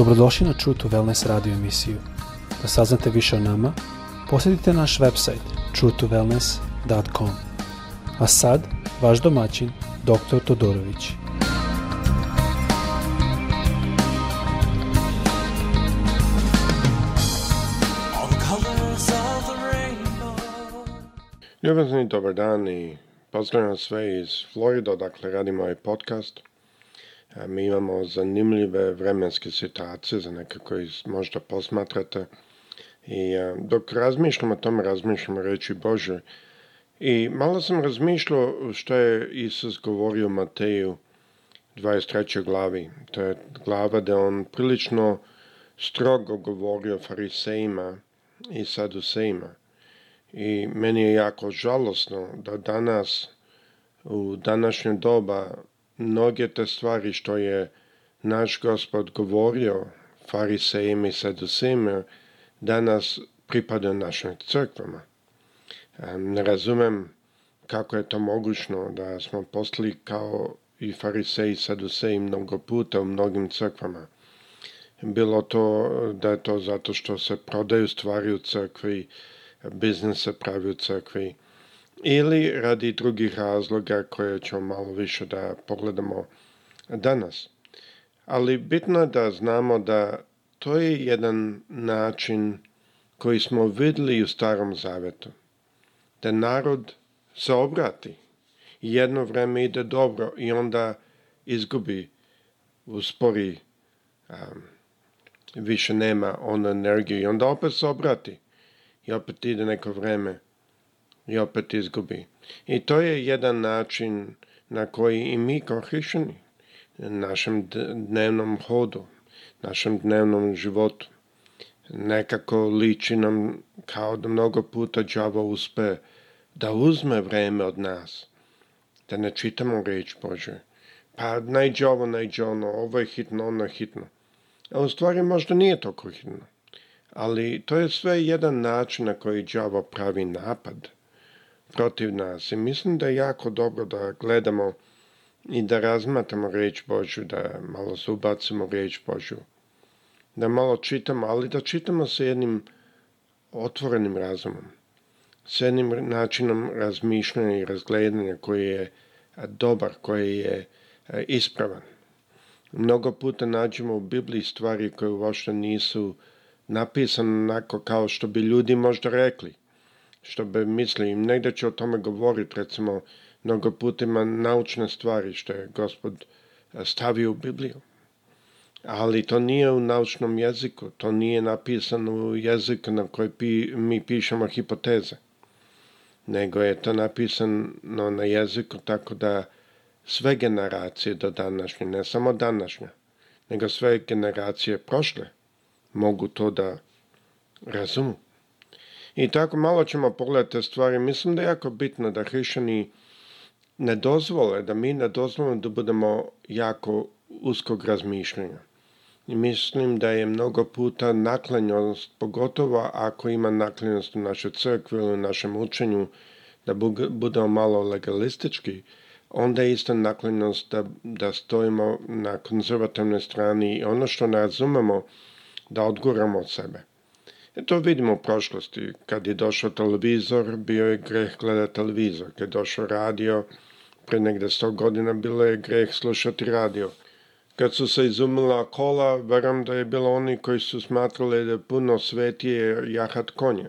Dobrodošli na True to Wellness radio emisiju. Da saznate više o nama, posjetite naš website truetowellness.com. A sad, vaš domaćin, dr. Todorović. Ljubazni dobar dan i pozdravljam sve iz Florida, dakle radimo ovaj podcast – Mi imamo zanimljive vremenske situacije za neke koji možda posmatrate i dok razmišljam o tom, razmišljam reći Bože. I malo sam razmišljao što je Isus govorio Mateju 23. glavi. To je glava da on prilično strogo govorio farisejima i sadusejima. I meni je jako žalosno da danas u današnje doba mnoge te stvari što je naš gospod govorio farisejima i saducima, danas pripada našim crkvama. E, ne razumem kako je to mogućno da smo postali kao i fariseji i saduseji mnogo puta u mnogim crkvama. Bilo to da je to zato što se prodaju stvari u crkvi, biznis se pravi u crkvi, ili radi drugih razloga koje ćemo malo više da pogledamo danas. Ali bitno je da znamo da to je jedan način koji smo videli u Starom Zavetu. Da narod se obrati jedno vreme ide dobro i onda izgubi, uspori, um, više nema onu energiju i onda opet se obrati i opet ide neko vreme i opet izgubi. I to je jedan način na koji i mi kao hrišćani, našem dnevnom hodu, našem dnevnom životu, nekako liči nam kao da mnogo puta đavo uspe da uzme vreme od nas, da ne čitamo reč Bože. Pa najđe ovo, najđe ono, ovo je hitno, ono je hitno. A u stvari možda nije toliko hitno. Ali to je sve jedan način na koji đavo pravi napad – protiv nas. I mislim da je jako dobro da gledamo i da razmatamo reč Božju, da malo se ubacimo reč Božju, da malo čitamo, ali da čitamo sa jednim otvorenim razumom, sa jednim načinom razmišljanja i razgledanja koji je dobar, koji je e, ispravan. Mnogo puta nađemo u Bibliji stvari koje uopšte nisu napisane onako kao što bi ljudi možda rekli što bi mislim, negde će o tome govoriti, recimo, mnogo putima naučne stvari što je gospod e, stavio u Bibliju. Ali to nije u naučnom jeziku, to nije napisano u jeziku na koji pi, mi pišemo hipoteze, nego je to napisano na jeziku tako da sve generacije do današnje, ne samo današnje, nego sve generacije prošle mogu to da razumu. I tako malo ćemo pogledati stvari. Mislim da je jako bitno da hrišćani ne dozvole, da mi ne dozvolimo da budemo jako uskog razmišljenja. I mislim da je mnogo puta naklanjenost, pogotovo ako ima naklanjenost u našoj crkvi ili u našem učenju, da budemo malo legalistički, onda je isto naklanjenost da, da stojimo na konzervativnoj strani i ono što ne razumemo, da odguramo od sebe. E to vidimo u prošlosti. Kad je došao televizor, bio je greh gledati televizor. Kad je došao radio, pre negde 100 godina, bilo je greh slušati radio. Kad su se izumila kola, veram da je bilo oni koji su smatrali da je puno svetije jahat konje.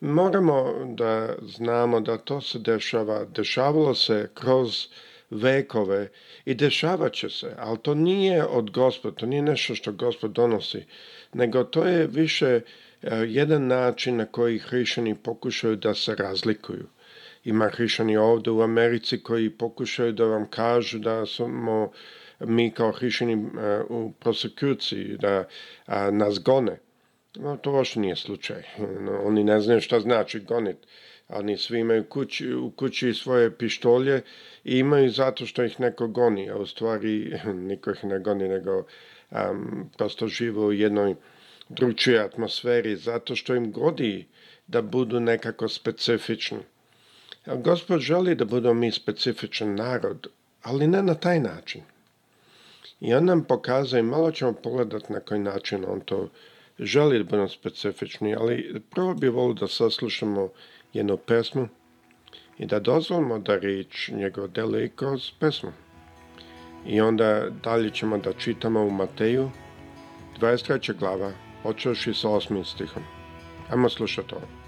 Moramo da znamo da to se dešava. Dešavalo se kroz vekove i dešavaće se, ali to nije od gospod, to nije nešto što gospod donosi, nego to je više E, jedan način na koji hrišćani pokušaju da se razlikuju. Ima hrišćani ovde u Americi koji pokušaju da vam kažu da smo mi kao hrišćani e, u prosekuciji, da nas gone. No, to baš nije slučaj. Oni ne znaju šta znači gonit. Oni svi imaju kući, u kući svoje pištolje i imaju zato što ih neko goni, a u stvari niko ih ne goni, nego um, prosto živo u jednoj uh, drugčijoj atmosferi, zato što im godi da budu nekako specifični. Gospod želi da budu mi specifičan narod, ali ne na taj način. I on nam pokazuje, malo ćemo pogledati na koji način on to želi da budemo specifični, ali prvo bi volio da saslušamo jednu pesmu i da dozvolimo da rič njegov deli kroz pesmu. I onda dalje ćemo da čitamo u Mateju 23. glava počeoši sa osmim stihom. Ajmo slušati ovo.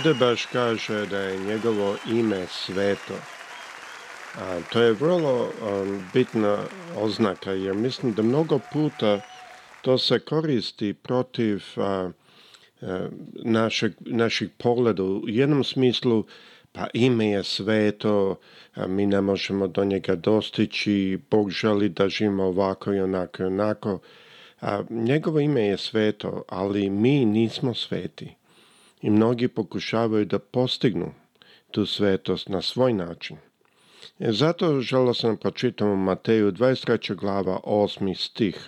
Ovde baš kaže da je njegovo ime sveto. A, to je vrlo um, bitna oznaka, jer mislim da mnogo puta to se koristi protiv a, a, e, našeg, naših pogleda. U jednom smislu, pa ime je sveto, a mi ne možemo do njega dostići, Bog želi da živimo ovako i onako i onako. A, njegovo ime je sveto, ali mi nismo sveti i mnogi pokušavaju da postignu tu svetost na svoj način. E zato želo sam u da Mateju 23. glava 8. stih.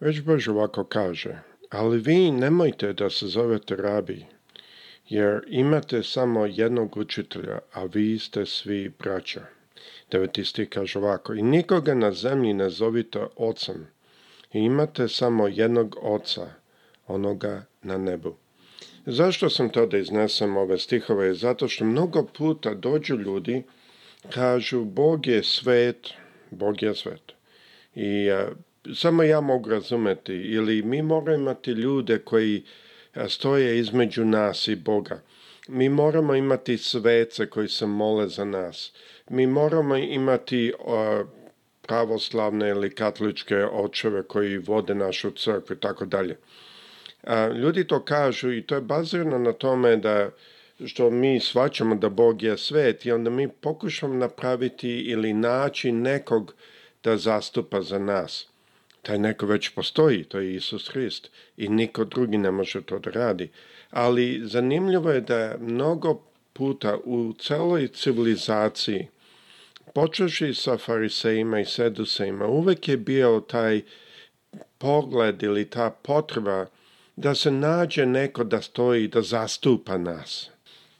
Već Bož ovako kaže, ali vi nemojte da se zovete rabi, jer imate samo jednog učitelja, a vi ste svi braća. Deveti stih kaže ovako, i nikoga na zemlji ne zovite ocem, i imate samo jednog oca, onoga na nebu. Zašto sam to da iznesem ove stihove? Zato što mnogo puta dođu ljudi, kažu Bog je svet, Bog je svet. I a, e, samo ja mogu razumeti ili mi moramo imati ljude koji e, stoje između nas i Boga. Mi moramo imati svece koji se mole za nas. Mi moramo imati a, pravoslavne ili katoličke očeve koji vode našu crkvu i tako dalje. A, ljudi to kažu i to je bazirano na tome da što mi svaćamo da Bog je svet i onda mi pokušamo napraviti ili naći nekog da zastupa za nas. Taj neko već postoji, to je Isus Hrist i niko drugi ne može to da radi. Ali zanimljivo je da mnogo puta u celoj civilizaciji, počeši sa farisejima i sedusejima, uvek je bio taj pogled ili ta potreba da se nađe neko da stoji, da zastupa nas.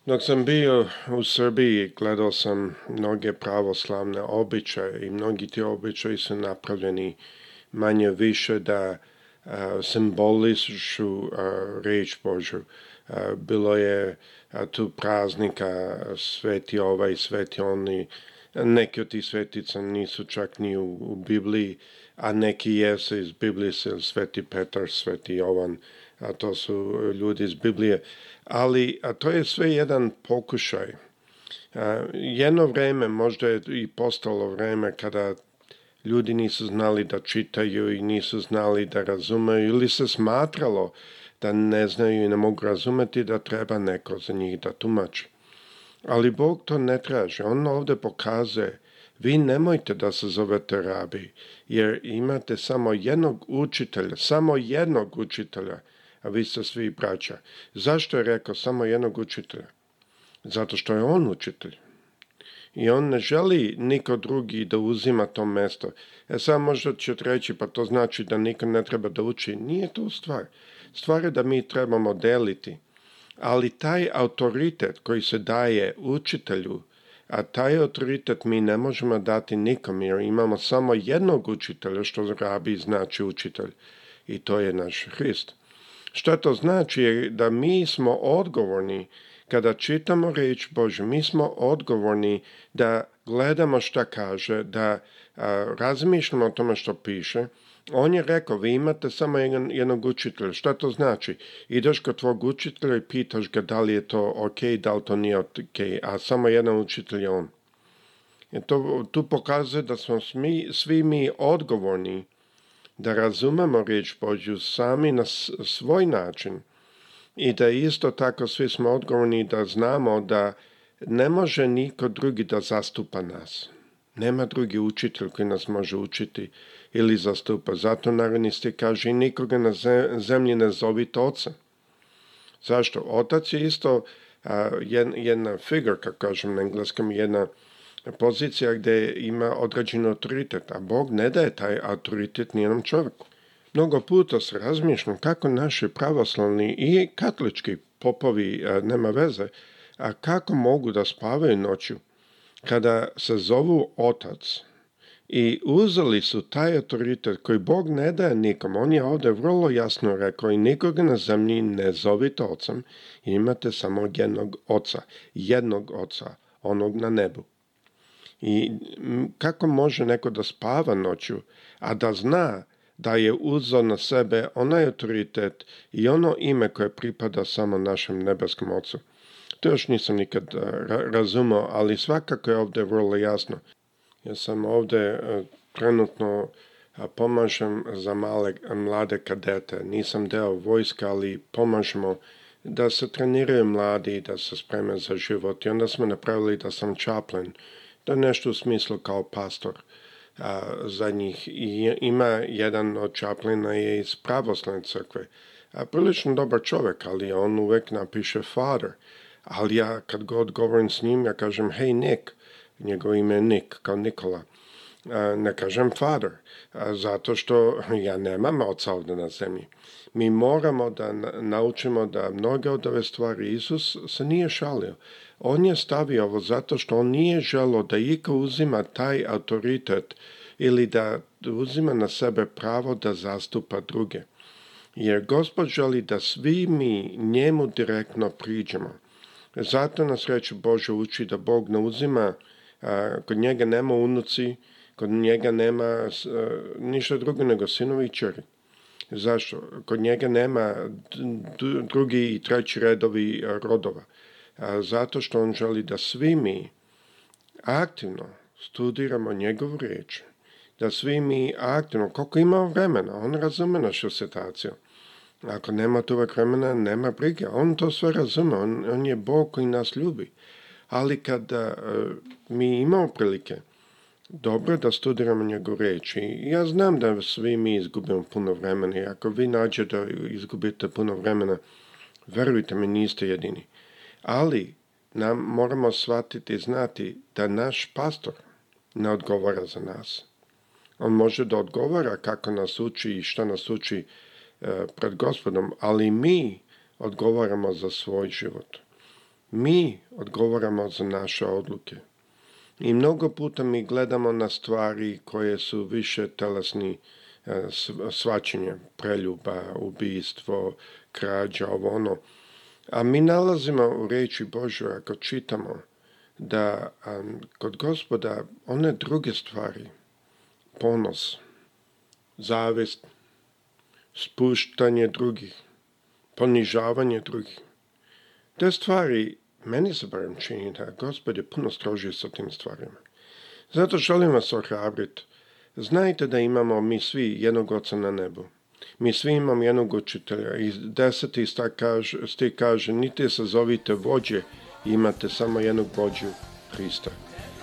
Dok sam bio u Srbiji, gledao sam mnoge pravoslavne običaje i mnogi ti običaji su napravljeni manje više da a, simbolišu a, reč Božu. A, bilo je a, tu praznika sveti ovaj, sveti oni, neki od tih svetica nisu čak ni u, u Bibliji, a neki jesu iz Biblije, sveti Petar, sveti Jovan, a to su e, ljudi iz Biblije, ali a to je sve jedan pokušaj. A, jedno vreme, možda je i postalo vreme kada ljudi nisu znali da čitaju i nisu znali da razumeju ili se smatralo da ne znaju i ne mogu razumeti da treba neko za njih da tumači. Ali Bog to ne traži. On ovde pokazuje vi nemojte da se zovete rabi, jer imate samo jednog učitelja, samo jednog učitelja a vi ste svi braća. Zašto je rekao samo jednog učitelja? Zato što je on učitelj. I on ne želi niko drugi da uzima to mesto. E sad možda ćete reći, pa to znači da niko ne treba da uči. Nije to stvar. Stvar je da mi trebamo deliti. Ali taj autoritet koji se daje učitelju, a taj autoritet mi ne možemo dati nikom jer imamo samo jednog učitelja što rabi znači učitelj i to je naš Hrist. Šta to znači je da mi smo odgovorni kada čitamo reč Božju, mi smo odgovorni da gledamo šta kaže, da a, razmišljamo o tome što piše. On je rekao, vi imate samo jedan, jednog učitelja. Šta to znači? Ideš kod tvog učitelja i pitaš ga da li je to ok, da li to nije ok, a samo jedan učitelj je on. I e to, tu pokazuje da smo svi, svi mi odgovorni da razumemo riječ Božju sami na svoj način i da isto tako svi smo odgovorni da znamo da ne može niko drugi da zastupa nas. Nema drugi učitelj koji nas može učiti ili zastupa. Zato narodnisti kaže i nikoga na zemlji ne zovite oca. Zašto? Otac je isto a, jedna kako kažem na engleskom, jedna pozicija gde ima određen autoritet, a Bog ne daje taj autoritet nijednom čovjeku. Mnogo puta se razmišljam kako naši pravoslavni i katolički popovi, nema veze, a kako mogu da spavaju noću kada se zovu otac i uzeli su taj autoritet koji Bog ne daje nikom. On je ovde vrlo jasno rekao i nikoga na zemlji ne zovite ocem, imate samo jednog oca, jednog oca, onog na nebu. I kako može neko da spava noću, a da zna da je uzao na sebe onaj autoritet i ono ime koje pripada samo našem nebeskom ocu. To još nisam nikad e, razumao, ali svakako je ovde vrlo jasno. Ja sam ovde e, trenutno pomažem za male, mlade kadete. Nisam deo vojska, ali pomažemo da se treniraju mladi, i da se spreme za život. I onda smo napravili da sam čaplen Da, nešto u smislu kao pastor a, za njih. I ima jedan od Čaplina je iz pravoslavne crkve. A, prilično dobar čovjek, ali on uvek napiše father. Ali ja kad god govorim s njim, ja kažem hej Nick, njegovo ime je Nick, kao Nikola. A, ne kažem father, zato što ja nemam oca ovde na zemlji. Mi moramo da naučimo da mnoge od ove stvari Isus se nije šalio. On je stavio ovo zato što on nije želo da iko uzima taj autoritet ili da uzima na sebe pravo da zastupa druge. Jer Gospod želi da svi mi njemu direktno priđemo. Zato nas reći Bože uči da Bog ne uzima, a, kod njega nema unuci, kod njega nema a, ništa drugo nego sinovi i čeri. Zašto? Kod njega nema drugi i treći redovi rodova. Zato što on želi da svi mi aktivno studiramo njegovu reč. Da svi mi aktivno, koliko ima vremena, on razume našu situaciju. Ako nema tu vremena, nema brige. On to sve razume, on, on je Bog koji nas ljubi. Ali kada e, mi imamo prilike dobro da studiramo njegov reči. Ja znam da svi mi izgubimo puno vremena i ako vi nađete da izgubite puno vremena, verujte mi, niste jedini. Ali nam moramo shvatiti i znati da naš pastor ne odgovara za nas. On može da odgovara kako nas uči i šta nas uči e, pred gospodom, ali mi odgovaramo za svoj život. Mi odgovaramo za naše odluke. I mnogo puta mi gledamo na stvari koje su više telesni e, svačenje, preljuba, ubijstvo, krađa, ovo ono. A mi nalazimo u reči Božoj, ako čitamo, da kod gospoda one druge stvari, ponos, zavest, spuštanje drugih, ponižavanje drugih, te stvari meni se barem čini da gospod je puno strožiji sa tim stvarima. Zato želim vas ohrabriti. Znajte da imamo mi svi jednog oca na nebu. Mi svi imamo jednog učitelja i deseti stih kaže, sti kaže niti se zovite vođe, imate samo jednog vođu, Hrista.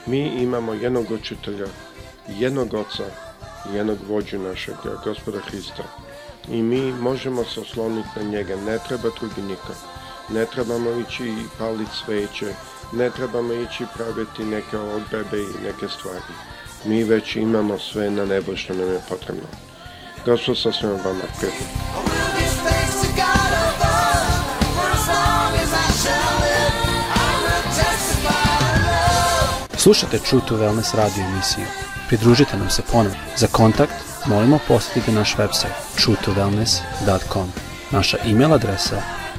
Mi imamo jednog učitelja, jednog oca, jednog vođu našeg, gospoda Hrista. I mi možemo se osloniti na njega, ne treba drugi nikog ne trebamo ići i paliti sveće, ne trebamo ići praviti neke odbebe i neke stvari. Mi već imamo sve na nebo što nam je potrebno. Gospod sa svema vama prijedno. Slušate True to Wellness radio emisiju. Pridružite nam se ponovno. Za kontakt molimo posjetite naš website www.truetowellness.com Naša e-mail adresa